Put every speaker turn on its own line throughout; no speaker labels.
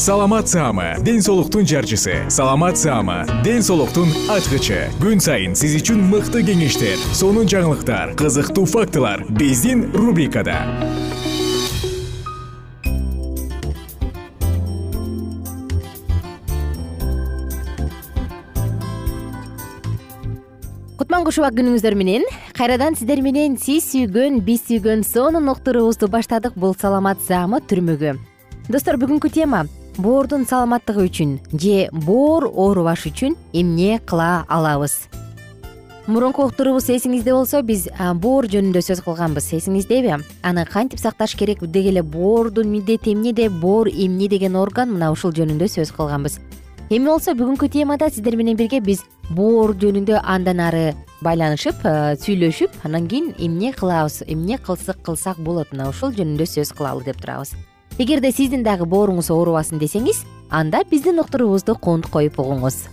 саламат саама ден соолуктун жарчысы. Саламат саама ден соолуктун ачкычы. Күн сайын сиз үчүн мыкты кеңештер сонун жаңылыктар кызыктуу фактылар биздин рубрикада.
Кутман кушубак күнүңүздөр менен кайрадан сиздер менен сиз сүйгөн биз сүйгөн сонун уктуруубузду баштадык бул саламат саамы түрмөгү. Достор бүгүнкү тема боордун саламаттыгы үчүн же боор оорубаш үчүн эмне кыла алабыз? Мурунку уктуруубуз эсиңизде болсо биз боор жөнүндө сөз кылганбыз эсиңиздеби аны кантип сакташ керек деги эле боордун милдети эмнеде боор эмне деген орган мына ушул жөнүндө сөз кылганбыз. Эми болсо бүгүнкү темада сиздер менен бирге биз боор жөнүндө андан ары байланышып сүйлөшүп анан кийин эмне кылабыз эмне кылсак кылсак болот мына ушул жөнүндө сөз кылалы деп турабыз эгерде сиздин дагы бооруңуз оорубасын десеңиз анда биздин уктуруубузду кунт коюп угуңуз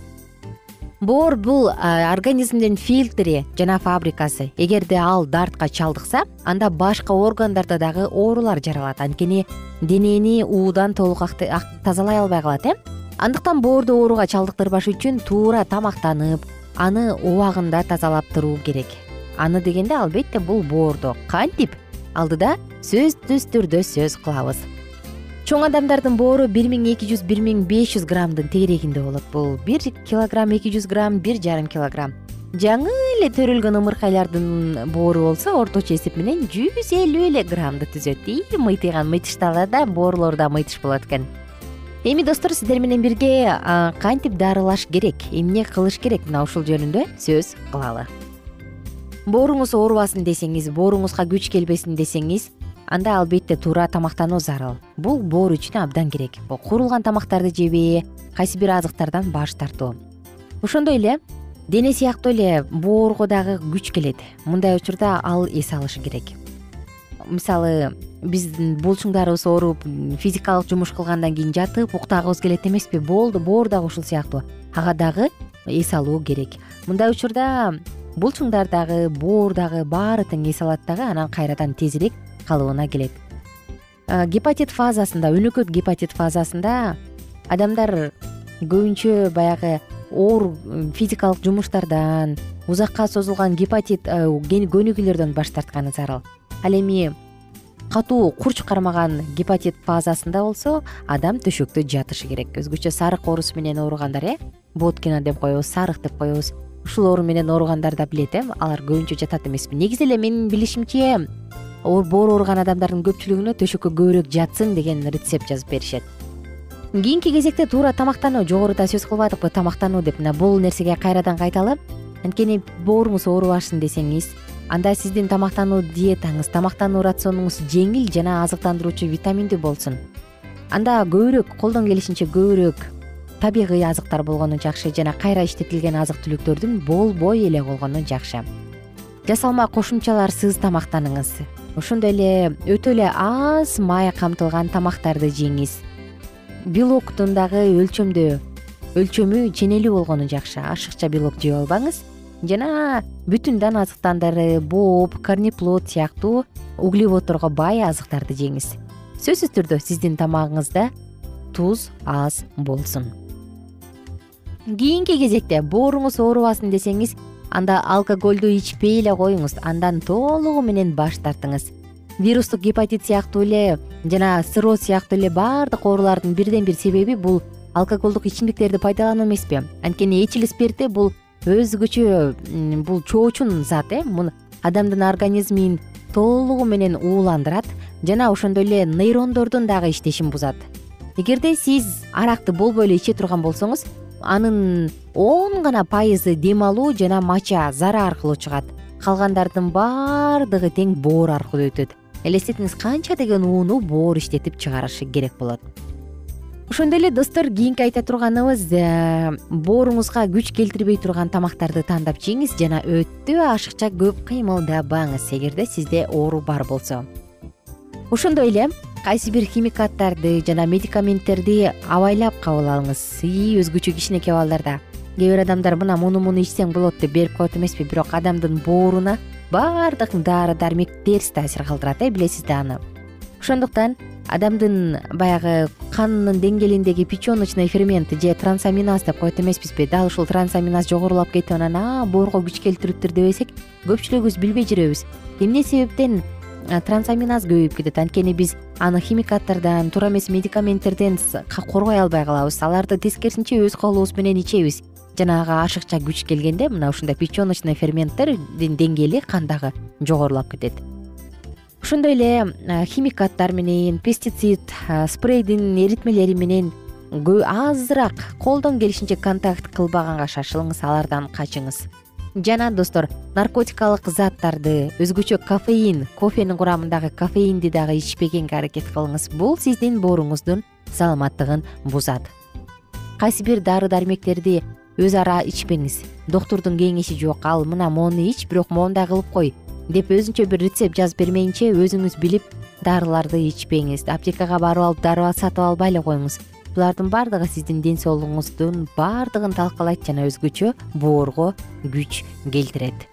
боор бул организмдин фильтри жана фабрикасы. Эгерде ал дартка чалдыкса анда башка органдарда дагы оорулар жаралат. Анткени денени уудан толук тазалай албай калат э. Андыктан боорду ооруга чалдыктырбаш үчүн туура тамактанып аны убагында тазалап туруу керек. Аны дегенде албетте бул боордо кантип? Алдыда сөзсүз түрдө сөз кылабыз чоң адамдардын боору бир миң эки жүз бир миң беш жүз граммдын тегерегинде болот. Бул бир килограмм эки жүз грамм бир жарым килограмм. Жаңы эле төрөлгөн ымыркайлардын боору болсо орточо эсеп менен жүз элүү эле граммды түзөт. И мыйтыйган мыйтыштагы да боорлор да мыйтыш болот экен. Эми достор сиздер менен бирге кантип дарылаш керек эмне кылыш керек? Мына ушул жөнүндө сөз кылалы. Бооруңуз оорубасын десеңиз бооруңузга күч келбесин десеңиз анда албетте туура тамактануу зарыл. Бул боор үчүн абдан керек. Куурулган тамактарды жебей кайсы бир азыктардан баш тартуу. Ошондой эле дене сыяктуу эле боорго дагы күч келет. Мындай учурда ал эс алышы керек. Мисалы биздин булчуңдарыбыз ооруп физикалык жумуш кылгандан кийин жатып уктагыбыз келет эмеспи? Болду боор дагы ушул сыяктуу. Ага дагы эс алуу керек. Мындай учурда булчуңдар дагы боор дагы баары тең эс алат дагы анан кайрадан тезирээк калыбына келет. Гепатит фазасында өнөкөт гепатит фазасында адамдар көбүнчө баягы оор физикалык жумуштардан узакка созулган гепатит көнүгүүлөрдөн баш тартканы зарыл. Ал эми катуу курч кармаган гепатит фазасында болсо адам төшөктө жатышы керек. Өзгөчө сарык оорусу менен ооругандар э? Боткина деп коебуз сарык деп коебуз. Ушул оору менен ооругандар да билет э? Алар көбүнчө жатат эмеспи. Негизи эле менин билишимче боор ооруган адамдардын көпчүлүгүнө төшөккө көбүрөөк жатсын деген рецепт жазып беришет. Кийинки кезекте туура тамактануу жогоруда сөз кылбадыкпы тамактануу деп мына бул нерсеге кайрадан кайталы анткени бооруңуз оорубасын десеңиз анда сиздин тамактануу диетаңыз тамактануу рационуңуз жеңил жана азыктандыруучу витаминдүү болсун. Анда көбүрөөк колдон келишинче көбүрөөк табигый азыктар болгону жакшы жана кайра иштетилген азык түлүктөрдүн болбой эле болгону жакшы. Жасалма кошумчаларсыз тамактаныңыз ошондой эле өтө эле аз май камтылган тамактарды жеңиз. Белоктун дагы өлчөмдө өлчөмү ченелүү болгону жакшы. Ашыкча белок жеп албаңыз. Жана бүтүн дан азыктандары боб корнеплод сыяктуу углеводдорго бай азыктарды жеңиз. Сөзсүз түрдө сиздин тамагыңызда туз аз болсун. Кийинки кезекте бооруңуз оорубасын десеңиз анда алкоголду ичпей эле коюңуз андан толугу менен баш тартыңыз. Вирустук гепатит сыяктуу эле жана цирроз сыяктуу эле баардык оорулардын бирден бир себеби бул алкоголдук ичимдиктерди пайдалануу эмеспи анткени этил спирти бул өзгөчө бул чоочун зат э? Муну адамдын организмин толугу менен ууландырат жана ошондой эле нейрондордун дагы иштешин бузат. Эгерде сиз аракты болбой эле иче турган болсоңуз анын он гана пайызы дем алуу жана мача зара аркылуу чыгат. Калгандардын баардыгы тең боор аркылуу өтөт. Элестетиңиз канча деген ууну боор иштетип чыгарышы керек болот. Ошондой эле достор кийинки айта турганыбыз э, бооруңузга күч келтирбей турган тамактарды тандап жеңиз жана өтө ашыкча көп кыймылдабаңыз. Эгерде сизде оору бар болсо. Ошондой эле кайсы бир химикаттарды жана медикаменттерди абайлап кабыл алыңыз? Өзгөчө кичинекей балдарда кээ бир адамдар мына муну муну ичсең болот деп берип коет эмеспи бирок адамдын бооруна баардык дары дармек терс таасир калтырат э билесиз да аны. Ошондуктан адамдын баягы канынын деңгээлиндеги печеночный фермент же трансаминаз деп коет эмеспизби дал ушул трансаминаз жогорулап кетип анан а боорго күч келтириптир дебесек көпчүлүгүбүз билбей жүрөбүз. Эмне себептен трансаминаз көбөйүп кетет. Анткени биз аны химикаттардан туура эмес медикаменттерден коргой албай калабыз. Аларды тескерисинче өз колубуз менен ичебиз. Жанагы ашыкча күч келгенде мына ушундай печеночный ферменттердин деңгээли кандагы жогорулап кетет. Ошондой эле химикаттар менен пестицид спрейдин эритмелери менен азыраак колдон келишинче контакт кылбаганга шашылыңыз алардан качыңыз жана достор наркотикалык заттарды өзгөчө кофеин кофенин курамындагы кофеинди дагы ичпегенге аракет кылыңыз. Бул сиздин бооруңуздун саламаттыгын бузат. Кайсы бир дары дармектерди өз ара ичпеңиз. Доктурдун кеңеши жок ал мына моуну ич бирок моундай кылып кой деп өзүнчө бир рецепт жазып бермейинче өзүңүз билип дарыларды ичпеңиз. Аптекага барып алып дары сатып албай эле коюңуз булардын баардыгы сиздин ден соолугуңуздун баардыгын талкалайт жана өзгөчө боорго күч келтирет.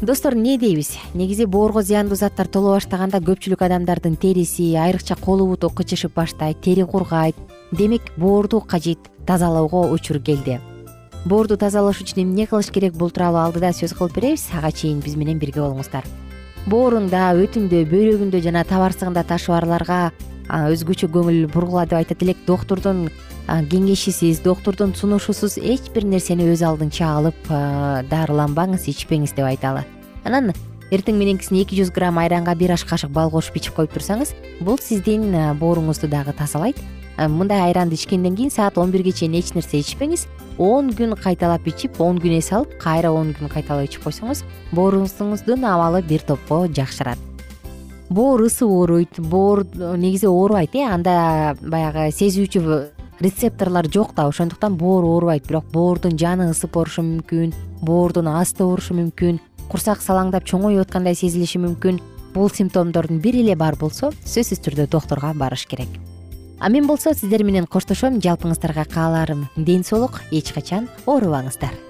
Достор эмне дейбиз? Негизи боорго зыяндуу заттар толо баштаганда көпчүлүк адамдардын териси айрыкча колу буту кычышып баштайт тери кургайт. Демек боорду кажет тазалоого учур келди. Боорду тазалаш үчүн эмне кылыш керек бул тууралуу алдыда сөз кылып беребиз ага чейин биз менен бирге болуңуздар. Боорунда өтүндө бөйрөгүндө жана табарсыгында ташы барларга өзгөчө көңүл бургула деп айтат элек доктурдун кеңешисиз доктурдун сунушусуз эч бир нерсени өз алдынча алып дарыланбаңыз ичпеңиз деп айталы. Анан эртең мененкисине эки жүз грамм айранга бир аш кашык бал кошуп ичип коюп турсаңыз бул сиздин бооруңузду дагы тазалайт мындай айранды ичкенден кийин саат он бирге чейин эч нерсе ичпеңиз он күн кайталап ичип он күн эс алып кайра он күн кайталап ичип койсоңуз бооруңуздун абалы бир топко жакшырат боор ысып ооруйт боор негизи оорубайт э анда баягы сезүүчү рецепторлор жок да ошондуктан боор оорубайт бирок боордун жаны ысып оорушу мүмкүн боордун асты оорушу мүмкүн курсак салаңдап чоңоюп аткандай сезилиши мүмкүн. Бул симптомдордун бири эле бар болсо сөзсүз түрдө доктурга барыш керек. А мен болсо сиздер менен коштошом жалпыңыздарга кааларым. Ден соолук эч качан оорубаңыздар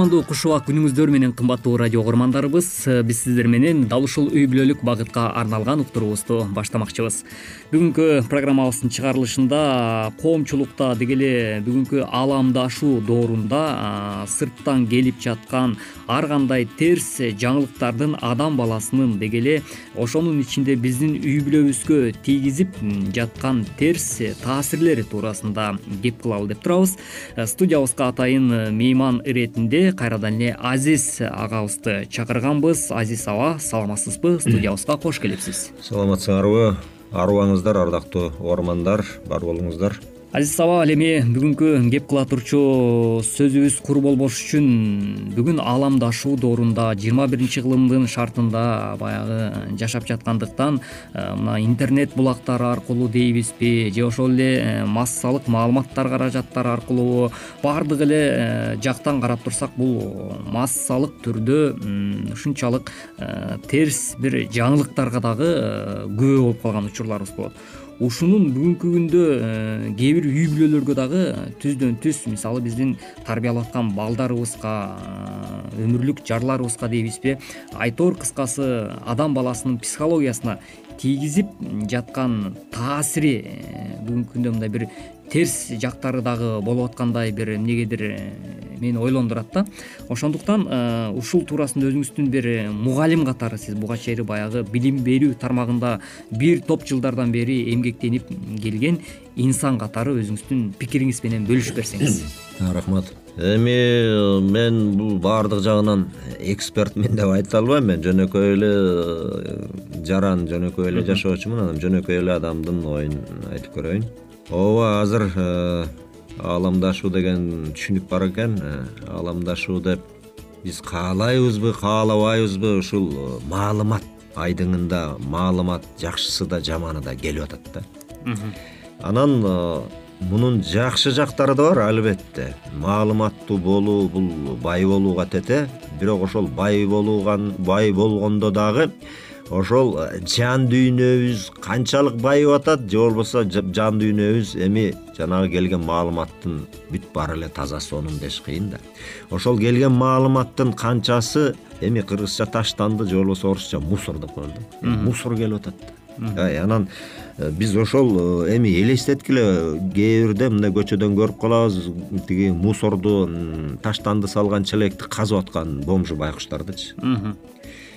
кутмандуу куш убак күнүңүздөр менен кымбаттуу радио угармандарыбыз э, биз сиздер менен дал ушул үй бүлөлүк багытка арналган уктуруубузду баштамакчыбыз. Бүгүнкү программабыздын чыгарылышында коомчулукта деги эле бүгүнкү ааламдашуу доорунда сырттан келип жаткан ар кандай терс жаңылыктардын адам баласынын деги эле ошонун ичинде биздин үй бүлөбүзгө тийгизип жаткан терс таасирлери туурасында кеп кылалы деп турабыз. Э, студиябызга атайын э, мейман иретинде кайрадан эле азиз агабызды чакырганбыз. Азиз аба саламатсызбы? Студиябызга кош келипсиз.
Саламатсыңарбы? Арыбаңыздар ардактуу угармандар бар болуңуздар
азиз аба ал эми бүгүнкү кеп кыла турчу сөзүбүз кур болбош үчүн бүгүн ааламдашуу доорунда жыйырма биринчи кылымдын шартында баягы жашап жаткандыктан э, мына интернет булактары аркылуу дейбизби же ошол эле э, массалык маалыматтар каражаттары аркылуубу баардык эле э, жактан карап турсак бул массалык түрдө ушунчалык терс бир жаңылыктарга дагы күбө болуп калган учурларыбыз болот ушунун бүгүнкү күндө э, кээ бир үй бүлөлөргө дагы түздөн түз мисалы биздин тарбиялап аткан балдарыбызга э, өмүрлүк жарларыбызга дейбизби айтор кыскасы адам баласынын психологиясына тийгизип жаткан таасири э, бүгүнкү күндө мындай бир терс жактары дагы болуп аткандай бир эмнегедир мени ойлондурат да. Ошондуктан э, ушул туурасында өзүңүздүн бир мугалим катары сиз буга чейин баягы билим берүү тармагында бир топ жылдардан бери эмгектенип келген инсан катары өзүңүздүн пикириңиз менен бөлүшүп берсеңиз.
Рахмат эми мен бул баардык жагынан экспертмин деп айта албайм мен. Жөнөкөй эле э, жаран жөнөкөй эле жашоочумун анан жөнөкөй эле адамдын оюн айтып көрөйүн. Ооба азыр э, ааламдашуу деген түшүнүк бар экен. Э, ааламдашуу деп биз каалайбызбы каалабайбызбы? Ушул э, маалымат айдыңында маалымат жакшысы да жаманы да келип атат да. Анан э, мунун жакшы жактары да бар албетте. Маалыматтуу болуу бул бай болууга тете бирок ошол бай болгон бай болгондо дагы ошол жан дүйнөбүз канчалык байып атат же болбосо жан дүйнөбүз эми жанагы келген маалыматтын бүт баары эле таза сонун деш кыйын да. Ошол келген маалыматтын канчасы эми кыргызча таштанды же болбосо орусча мусор деп коелу да. Мусор келип атат да. Анан биз ошол э, эми элестеткиле кээ бирде мындай көчөдөн көрүп калабыз. Тиги мусорду таштанды салган челекти казып аткан бомжу байкуштардычы.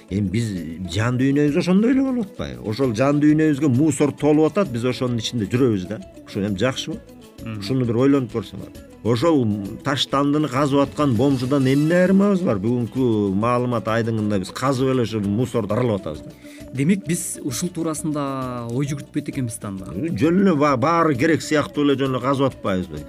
Эми биз жан дүйнөбүз ошондой эле болуп атпайбы. Ошол жан дүйнөбүзгө мусор толуп атат биз ошонун ичинде жүрөбүз да. Ушул эми жакшыбы ушуну бир ойлонуп көрсөңөр ошол таштандыны казып аткан бомжудан эмне айырмабыз бар? Бүгүнкү маалымат айдыңында биз казып эле ушул мусорду аралап атабыз да
демек биз ушул туурасында ой жүгүртпөйт экенбиз да анда
жөн эле баары керек сыяктуу эле жөн эле казып атпайбызбы?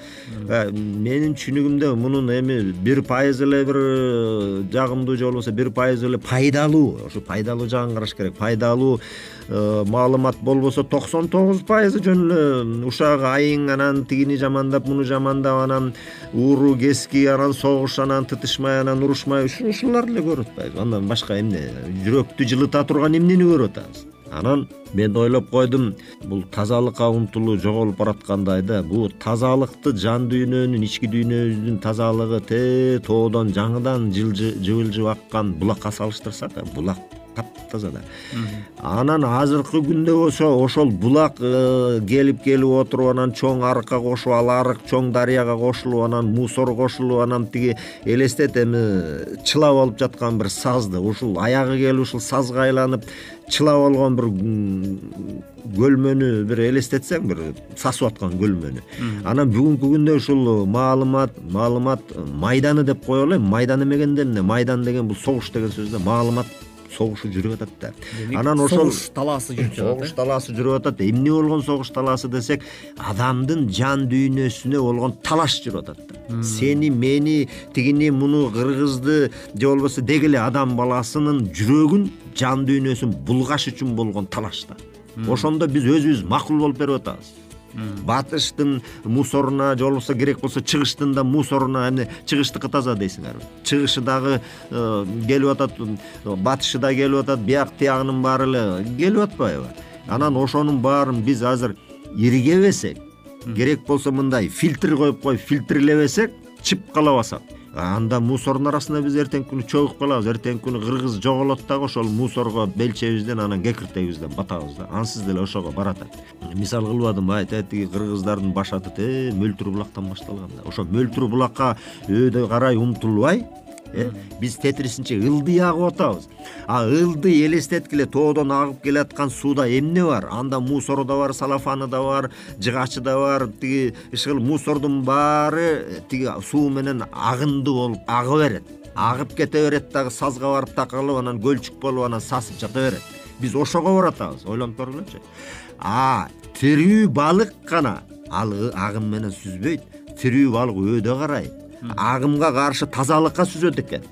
Э, менин түшүнүгүмдө мунун эми бир пайыз эле бир э, жагымдуу же болбосо бир пайыз эле пайдалуу ошо пайдалуу жагын караш керек. Пайдалуу маалымат болбосо токсон тогуз пайызы жөн эле ушак айың анан тигини жамандап муну жамандап анан ууру кески анан согуш анан тытышмай анан урушмай ушуларды эле көрүп атпайбызбы андан башка эмне? Жүрөктү жылыта турган эмнени көрүп атабыз анан мен ойлоп койдум бул тазалыкка умтулуу жоголуп бараткандай да бул тазалыкты жан дүйнөнүн ички дүйнөбүздүн тазалыгы те тоодон жаңыдан жыбылжып аккан булакка салыштырсак булак таптаза да анан азыркы күндө болсо ошол булак э, келип келип отуруп анан чоң арыкка кошуп ал арык чоң дарыяга кошулуп анан мусор кошулуп анан тиги элестет эми чылап алып жаткан бир сазды. Ушул аягы келип ушул сазга айланып чылап алган бир көлмөнү бир элестетсең бир сасып аткан көлмөнү. Анан бүгүнкү күндө ушул маалымат маалымат майданы деп коелу эми майдан эмегенде эмне? Майдан деген бул согуш деген сөз да маалымат согушу жүрүп атат да.
Анан ошол согуш талаасы жүрүп жатат
согуш талаасы жүрүп атат. Эмне болгон согуш талаасы десек адамдын жан дүйнөсүнө болгон талаш жүрүп атат да. Сени мени тигини муну кыргызды же болбосо деги эле адам баласынын жүрөгүн жан дүйнөсүн булгаш үчүн болгон талаш да. Ошондо биз өзүбүз макул болуп берип атабыз батыштын мусоруна же болбосо керек болсо чыгыштын да мусоруна эмне чыгыштыкы таза дейсиңерби чыгышы дагы э, келип атат батышы да келип атат бияк тиягынын баары эле келип атпайбы. Анан ошонун баарын биз азыр иригебесек керек болсо мындай фильтр коюп коюп фильтрлебесек чыпкалабасак анда мусордун арасында биз эртеңки күнү чөгүп калабыз. Эртеңки күнү кыргыз жоголот дагы ошол мусорго белчебизден анан кекиртегибизден батабыз да. Ансыз деле ошого барат мисал кылбадымбы айт тиги кыргыздардын баш аты мөлтүр булактан башталган да. Ошо мөлтүр булакка өйдө карай умтулбай Э? биз тетирисинче ылдый агып атабыз а ылдый элестеткиле тоодон агып келаткан сууда эмне бар? Анда мусору да бар салафаны да бар жыгачы да бар тиги ишкыл мусордун баары тиги суу менен агындуу болуп ага берет агып кете берет дагы сазга барып такалып анан көлчүк болуп анан сасып жата берет. Биз ошого баратабыз ойлонуп көргүлөчү а тирүү балык гана. Ал агым менен сүзбөйт. Тирүү балык өйдө карай агымга каршы тазалыкка сүзөт экен.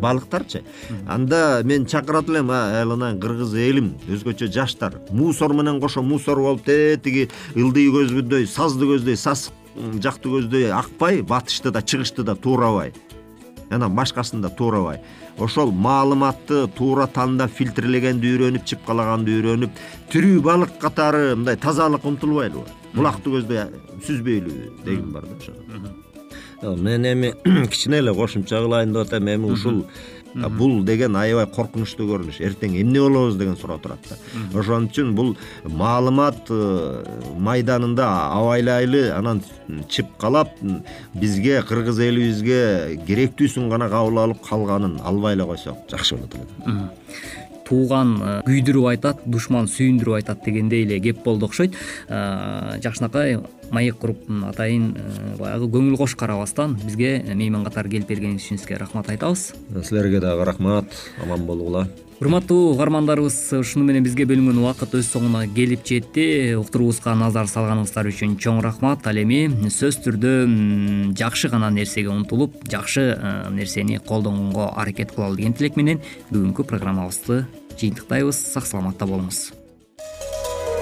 Балыктарчы. Анда мен чакырат элем айыланайын кыргыз элим өзгөчө жаштар. Мусор менен кошо мусор болуп те тиги ылдый көздөй сазды көздөй сасык жакты көздөй акпай батышты да чыгышты да туурабай. Анан башкасын да туурабай. Ошол маалыматты туура тандап фильтрлегенди үйрөнүп чыпкалаганды үйрөнүп тирүү балык катары мындай тазалыкка умтулбайлыбы. Булакты көздөй сүзбөйлүбү дегим бар да ошого мен эми кичине эле кошумча кылайын деп атам эми ушул бул деген аябай коркунучтуу көрүнүш. Эртең эмне болобуз деген суроо турат да. Ошон үчүн бул маалымат э, майданында абайлайлы анан чыпкалап бизге кыргыз элибизге керектүүсүн гана кабыл алып калганын албай эле койсок жакшы болот эле
тууган э, күйдүрүп айтат душман сүйүндүрүп айтат дегендей эле кеп болду окшойт. Э, жакшынакай маек куруп атайын э, баягы көңүл кош карабастан бизге мейман катары келип бергениңиз үчүн сизге рахмат айтабыз.
Силерге дагы рахмат. Аман болгула
урматтуу угармандарыбыз ушуну менен бизге бөлүнгөн убакыт өз соңуна келип жетти. Уктуруубузга назар салганыңыздар үчүн чоң рахмат. Ал эми сөзсүз түрдө жакшы гана нерсеге умтулуп жакшы нерсени колдонгонго аракет кылалы деген тилек менен бүгүнкү программабызды жыйынтыктайбыз. Сак саламатта болуңуз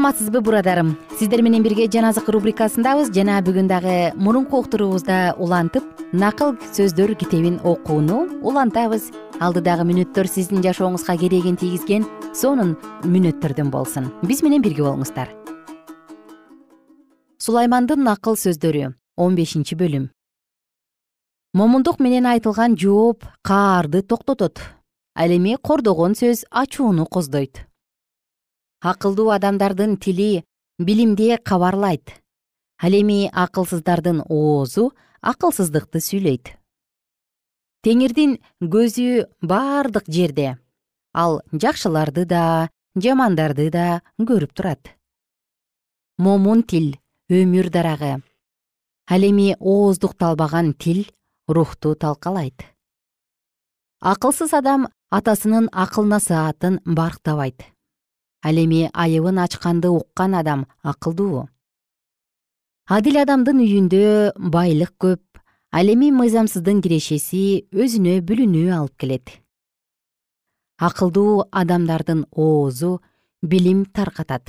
саламатсызбы бурадарым? Сиздер менен бирге жан азык рубрикасындабыз. Жана бүгүн дагы мурунку уктуруубузда улантып накыл сөздөр китебин окууну улантабыз. Алдыдагы мүнөттөр сиздин жашооңузга керегин тийгизген сонун мүнөттөрдөн болсун. Биз менен бирге болуңуздар. Сулаймандын накыл сөздөрү он бешинчи бөлүм. Момундук менен айтылган жооп каарды токтотот. Ал эми кордогон сөз ачууну коздойт акылдуу адамдардын тили билимди кабарлайт. Ал эми акылсыздардын оозу акылсыздыкты сүйлөйт. Теңирдин көзү бардык жерде. Ал жакшыларды да жамандарды да көрүп турат. Момун тил өмүр дарагы. Ал эми ооздукталбаган тил рухту талкалайт. Акылсыз адам атасынын акыл насаатын барктабайт ал эми айыбын ачканды уккан адам акылдуу. Адил адамдын үйүндө байлык көп. Ал эми мыйзамсыздын кирешеси өзүнө бүлүнүү алып келет. Акылдуу адамдардын оозу билим таркатат.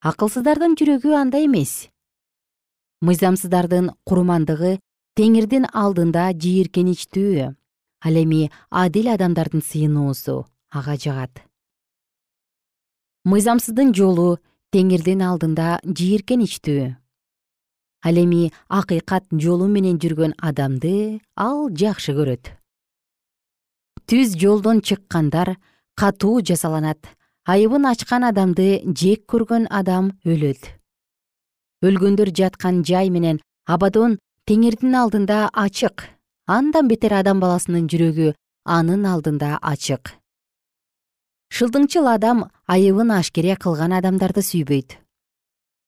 Акылсыздардын жүрөгү андай эмес. Мыйзамсыздардын курмандыгы теңирдин алдында жийиркеничтүү. Ал эми адил адамдардын сыйынуусу ага жагат мыйзамсыздын жолу теңирдин алдында жийиркеничтүү ал эми акыйкат жолу менен жүргөн адамды ал жакшы көрөт. Түз жолдон чыккандар катуу жазаланат айыбын ачкан адамды жек көргөн адам өлөт. Өлгөндөр жаткан жай менен абадон теңирдин алдында ачык андан бетер адам баласынын жүрөгү анын алдында ачык шылдыңчыл адам айыбын ашкере кылган адамдарды сүйбөйт.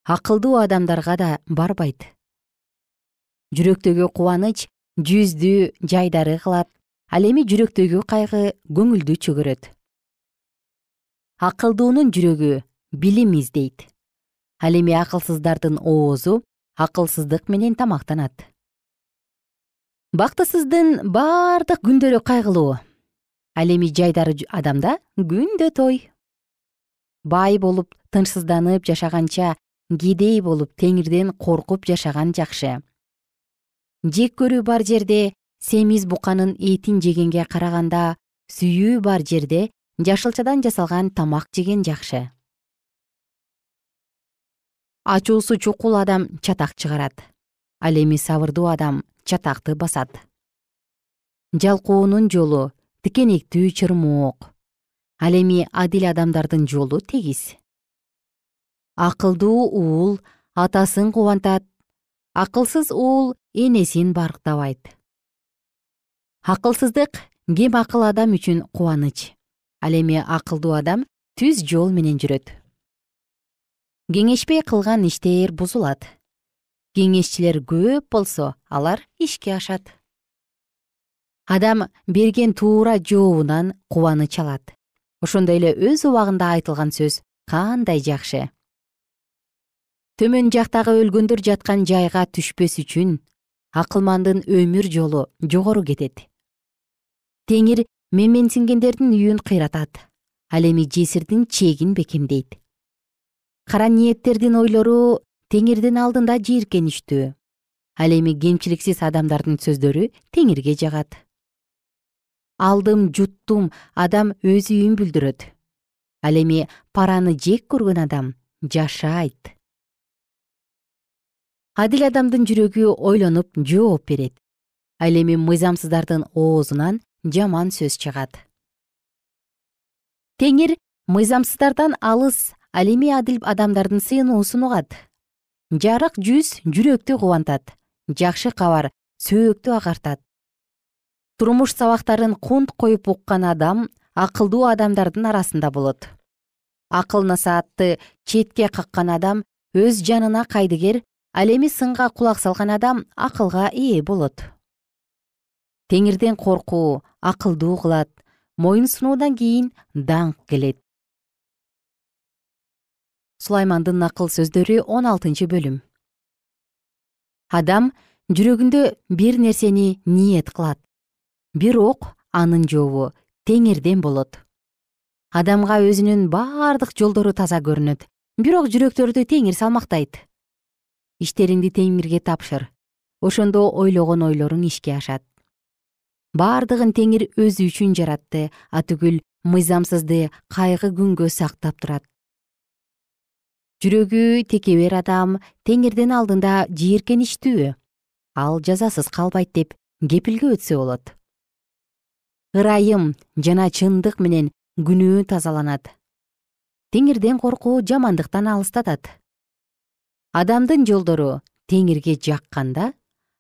Акылдуу адамдарга да барбайт. Жүрөктөгү кубаныч жүздү жайдары кылат ал эми жүрөктөгү кайгы көңүлдү чөгөрөт. Акылдуунун жүрөгү билим издейт ал эми акылсыздардын оозу акылсыздык менен тамактанат. Бактысыздын бардык күндөрү кайгылуу ал эми жайдары адамда күндө той. Бай болуп тынчсызданып жашаганча кедей болуп теңирден коркуп жашаган жакшы. Жек көрүү бар жерде семиз буканын этин жегенге караганда сүйүү бар жерде жашылчадан жасалган тамак жеген жакшы. Ачуусу чукул адам чатак чыгарат. Ал эми сабырдуу адам чатакты басат. Жалкоонун жолу тикенектүү чырмоок ал эми адил адамдардын жолу тегиз. Акылдуу уул атасын кубантат акылсыз уул энесин барктабайт. Акылсыздык кем акыл адам үчүн кубаныч? Ал эми акылдуу адам түз жол менен жүрөт. Кеңешпей кылган иштер бузулат. Кеңешчилер көп болсо алар ишке ашат адам берген туура жообунан кубаныч алат ошондой эле өз убагында айтылган сөз кандай жакшы. Төмөн жактагы өлгөндөр жаткан жайга түшпөс үчүн акылмандын өмүр жолу жогору кетет. Теңир менменсингендердин үйүн кыйратат ал эми жесирдин чегин бекемдейт. Кара ниеттердин ойлору теңирдин алдында жийиркеничтүү ал эми кемчиликсиз адамдардын сөздөрү теңирге жагат алдым жуттум адам өз үйүн бүлдүрөт. Ал эми параны жек көргөн адам жашайт. Адил адамдын жүрөгү ойлонуп жооп берет. Ал эми мыйзамсыздардын оозунан жаман сөз чыгат. Теңир мыйзамсыздардан алыс ал эми адил адамдардын сыйынуусун угат жарык жүз жүрөктү кубантат жакшы кабар сөөктү агартат турмуш сабактарын кунт коюп уккан адам акылдуу адамдардын арасында болот. Акыл насаатты четке каккан адам өз жанына кайдыгер ал эми сынга кулак салган адам акылга ээ болот. Теңирден коркуу акылдуу кылат моюн сунуудан кийин даңк келет. Сулаймандын накыл сөздөрү он алтынчы бөлүм. Адам жүрөгүндө бир нерсени ниет кылат бирок анын жообу теңирден болот. Адамга өзүнүн бардык жолдору таза көрүнөт. Бирок жүрөктөрдү теңир салмактайт. Иштериңди теңирге тапшыр. Ошондо ойлогон ойлоруң ишке ашат. Бардыгын теңир өзү үчүн жаратты атүгүл мыйзамсызды кайгы күнгө сактап турат. Жүрөгү текебер адам теңирдин алдында жийиркеничтүү ал жазасыз калбайт деп кепилге өтсө болот ырайым жана чындык менен күнөө тазаланат. Теңирден коркуу жамандыктан алыстатат. Адамдын жолдору теңирге жакканда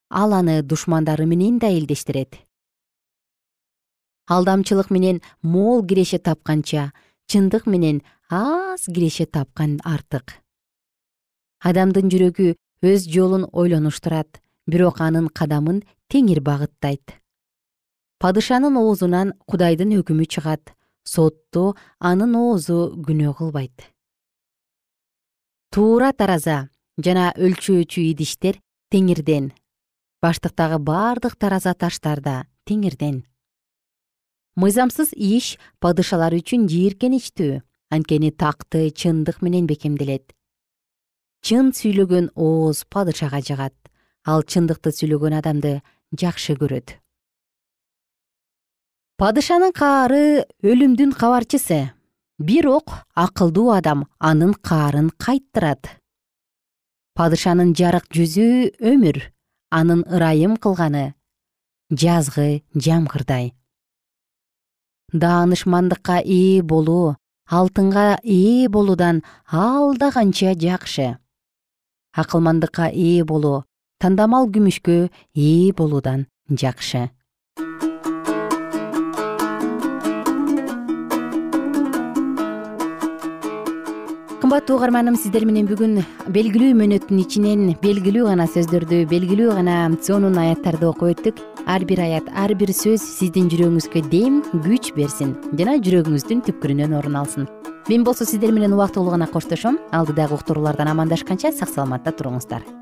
ал аны душмандары менен да элдештирет. Алдамчылык менен мол киреше тапканча чындык менен аз киреше тапкан артык. Адамдын жүрөгү өз жолун ойлонуштурат бирок анын кадамын теңир багыттайт падышанын оозунан кудайдын өкүмү чыгат. Сотто анын оозу күнөө кылбайт. Туура тараза жана өлчөөчү идиштер теңирден. Баштыктагы бардык тараза таштар да теңирден. Мыйзамсыз иш падышалар үчүн жийиркеничтүү анткени такты чындык менен бекемделет. Чын сүйлөгөн ооз падышага жагат ал чындыкты сүйлөгөн адамды жакшы көрөт падышанын каары өлүмдүн кабарчысы. Бирок акылдуу адам анын каарын кайттырат. Падышанын жарык жүзү өмүр анын ырайым кылганы. Жазгы жамгырдай. Даанышмандыкка ээ болуу алтынга ээ болуудан алда канча жакшы. Акылмандыкка ээ болуу тандамал күмүшкө ээ болуудан жакшы кымбаттуу угарманым сиздер менен бүгүн белгилүү мөөнөттүн ичинен белгилүү гана сөздөрдү белгилүү гана сонун аяттарды окуп өттүк. Ар бир аят ар бир сөз сиздин жүрөгүңүзгө дем күч берсин жана жүрөгүңүздүн түпкүрүнөн орун алсын. Мен болсо сиздер менен убактылуу гана коштошом. Алдыдагы уктуруулардан амандашканча сак саламатта туруңуздар